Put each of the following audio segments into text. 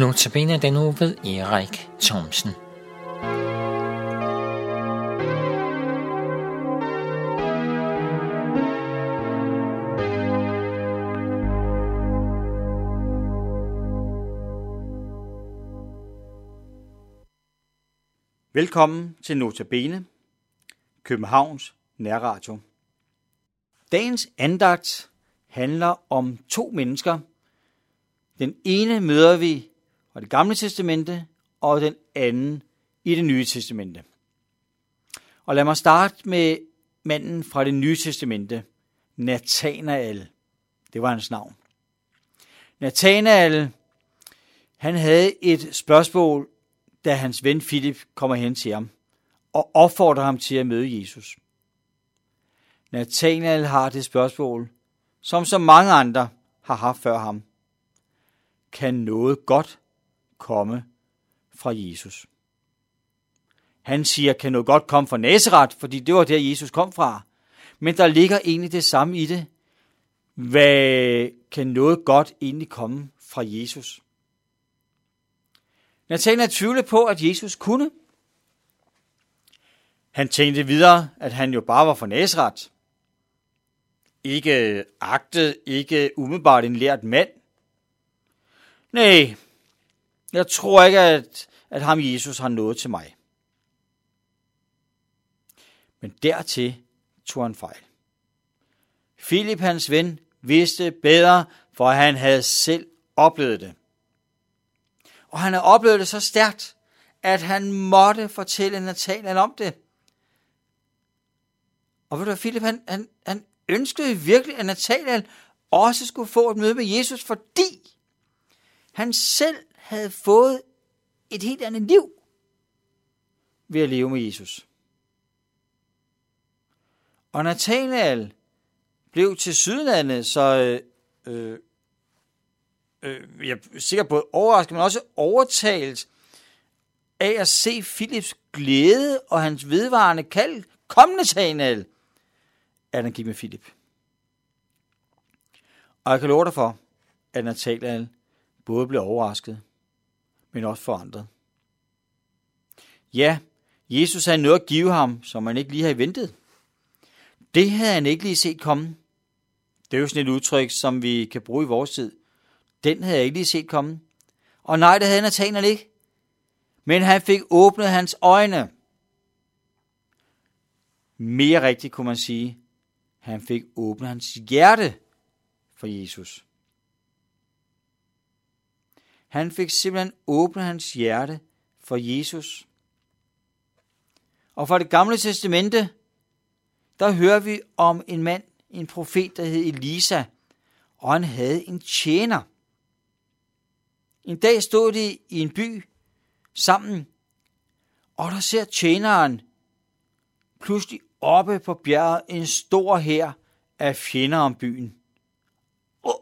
Notabene den nu ved Erik Thomsen. Velkommen til Notabene, Københavns Nærradio. Dagens andagt handler om to mennesker. Den ene møder vi og det gamle testamente, og den anden i det nye testamente. Og lad mig starte med manden fra det nye testamente, Nathanael. Det var hans navn. Nathanael, han havde et spørgsmål, da hans ven Philip kommer hen til ham og opfordrer ham til at møde Jesus. Nathanael har det spørgsmål, som så mange andre har haft før ham. Kan noget godt komme fra Jesus? Han siger, kan noget godt komme fra Nazareth, fordi det var der, Jesus kom fra. Men der ligger egentlig det samme i det. Hvad kan noget godt egentlig komme fra Jesus? Nathanael tvivlede på, at Jesus kunne. Han tænkte videre, at han jo bare var fra Nazareth. Ikke agtet, ikke umiddelbart en lært mand. Nej, jeg tror ikke, at, at ham Jesus har noget til mig. Men dertil tog han fejl. Filip, hans ven, vidste bedre, for han havde selv oplevet det. Og han havde oplevet det så stærkt, at han måtte fortælle Nathanael om det. Og ved du Philip, han, han, han ønskede virkelig, at Nathanael også skulle få et møde med Jesus, fordi han selv havde fået et helt andet liv ved at leve med Jesus. Og Nathanael blev til sydlandet, så øh, øh, øh, jeg er sikkert både overrasket, men også overtalt af at se Philips glæde og hans vedvarende kald. Kom, Nathanael! At han gik med Philip. Og jeg kan love dig for, at Nathanael både blev overrasket, men også forandret. Ja, Jesus havde noget at give ham, som han ikke lige havde ventet. Det havde han ikke lige set komme. Det er jo sådan et udtryk, som vi kan bruge i vores tid. Den havde jeg ikke lige set komme. Og nej, det havde Nathanael ikke. Men han fik åbnet hans øjne. Mere rigtigt kunne man sige, han fik åbnet hans hjerte for Jesus. Han fik simpelthen åbnet hans hjerte for Jesus. Og fra det gamle testamente, der hører vi om en mand, en profet, der hed Elisa, og han havde en tjener. En dag stod de i en by sammen, og der ser tjeneren pludselig oppe på bjerget en stor her af fjender om byen. Åh,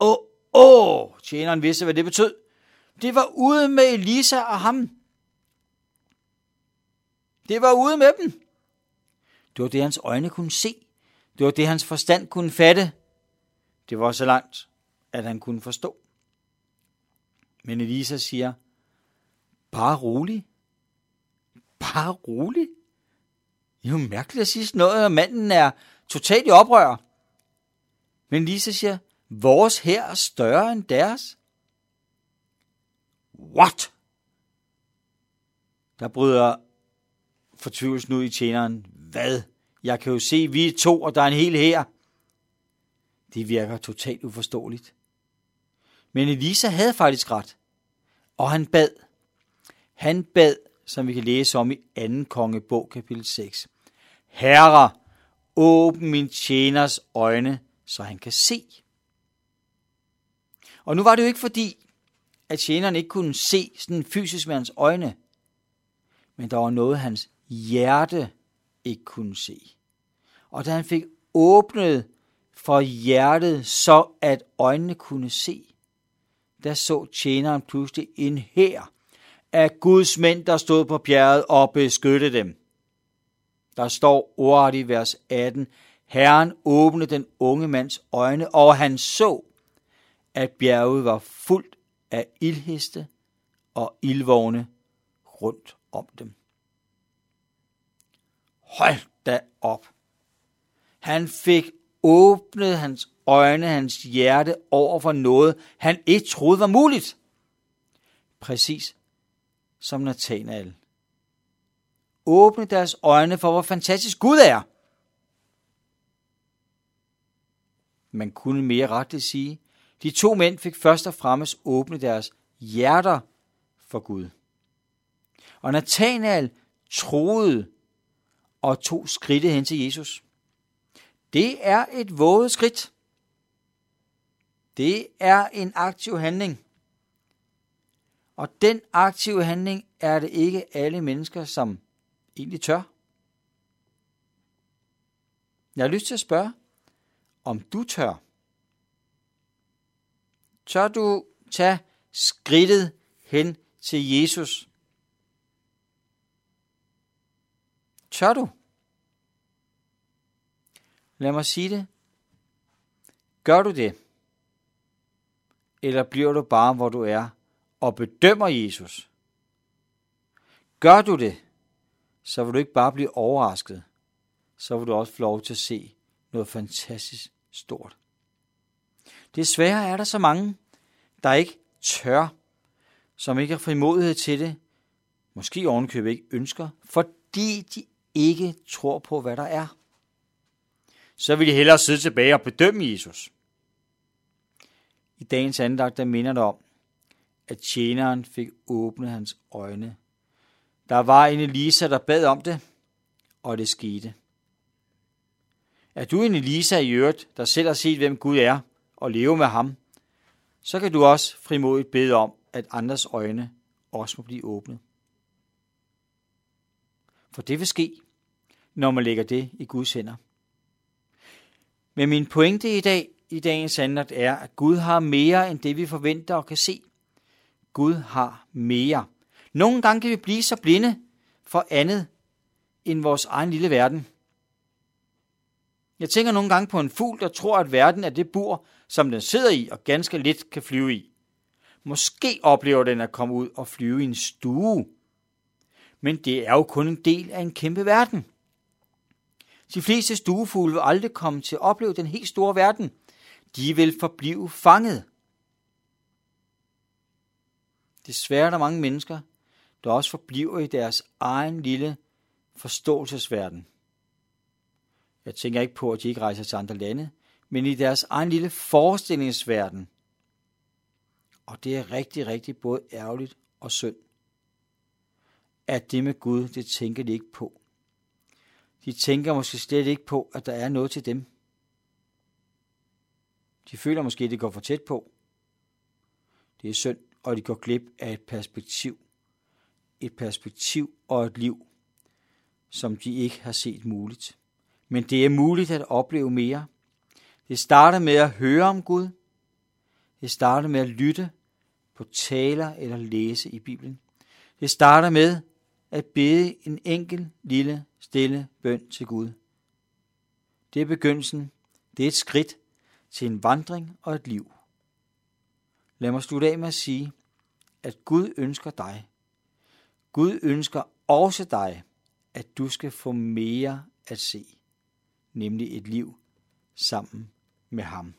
åh, åh, tjeneren vidste, hvad det betød. Det var ude med Elisa og ham. Det var ude med dem. Det var det, hans øjne kunne se. Det var det, hans forstand kunne fatte. Det var så langt, at han kunne forstå. Men Elisa siger, bare rolig. Bare rolig. Det er jo mærkeligt at sige sådan noget, og manden er totalt i oprør. Men Lisa siger, vores her er større end deres. What? Der bryder fortvivlelsen ud i tjeneren. Hvad? Jeg kan jo se, vi er to, og der er en hel her. Det virker totalt uforståeligt. Men Elisa havde faktisk ret. Og han bad. Han bad, som vi kan læse om i 2. kongebog, kapitel 6. Herre, åbn min tjeners øjne, så han kan se. Og nu var det jo ikke fordi, at tjeneren ikke kunne se sådan fysisk med hans øjne, men der var noget, hans hjerte ikke kunne se. Og da han fik åbnet for hjertet, så at øjnene kunne se, der så tjeneren pludselig en her af Guds mænd, der stod på bjerget og beskyttede dem. Der står ordet i vers 18, Herren åbnede den unge mands øjne, og han så, at bjerget var fuldt af ildheste og ildvogne rundt om dem. Hold da op. Han fik åbnet hans øjne, hans hjerte over for noget, han ikke troede var muligt. Præcis som Nathanael. Åbne deres øjne for, hvor fantastisk Gud er. Man kunne mere retligt sige, de to mænd fik først og fremmest åbne deres hjerter for Gud. Og Nathanael troede og tog skridtet hen til Jesus. Det er et våget skridt. Det er en aktiv handling. Og den aktive handling er det ikke alle mennesker, som egentlig tør. Jeg har lyst til at spørge, om du tør. Tør du tage skridtet hen til Jesus? Tør du? Lad mig sige det. Gør du det? Eller bliver du bare, hvor du er, og bedømmer Jesus? Gør du det, så vil du ikke bare blive overrasket, så vil du også få lov til at se noget fantastisk stort. Desværre er der så mange, der ikke tør, som ikke har frimodighed til det, måske ovenkøbet ikke ønsker, fordi de ikke tror på, hvad der er. Så vil de hellere sidde tilbage og bedømme Jesus. I dagens andagt, der minder det om, at tjeneren fik åbnet hans øjne. Der var en Elisa, der bad om det, og det skete. Er du en Elisa i øvrigt, der selv har set, hvem Gud er, og leve med ham, så kan du også frimodigt bede om, at andres øjne også må blive åbnet. For det vil ske, når man lægger det i Guds hænder. Men min pointe i dag, i dagens andagt, er, at Gud har mere end det, vi forventer og kan se. Gud har mere. Nogle gange kan vi blive så blinde for andet end vores egen lille verden. Jeg tænker nogle gange på en fugl, der tror, at verden er det bur, som den sidder i og ganske lidt kan flyve i. Måske oplever den at komme ud og flyve i en stue. Men det er jo kun en del af en kæmpe verden. De fleste stuefugle vil aldrig komme til at opleve den helt store verden. De vil forblive fanget. Desværre er der mange mennesker, der også forbliver i deres egen lille forståelsesverden. Jeg tænker ikke på, at de ikke rejser til andre lande, men i deres egen lille forestillingsverden. Og det er rigtig, rigtig både ærgerligt og synd. At det med Gud, det tænker de ikke på. De tænker måske slet ikke på, at der er noget til dem. De føler måske, at det går for tæt på. Det er synd, og de går glip af et perspektiv. Et perspektiv og et liv, som de ikke har set muligt. Men det er muligt at opleve mere. Det starter med at høre om Gud. Det starter med at lytte på taler eller læse i Bibelen. Det starter med at bede en enkel, lille, stille bøn til Gud. Det er begyndelsen. Det er et skridt til en vandring og et liv. Lad mig slutte af med at sige, at Gud ønsker dig. Gud ønsker også dig, at du skal få mere at se, nemlig et liv sammen med ham.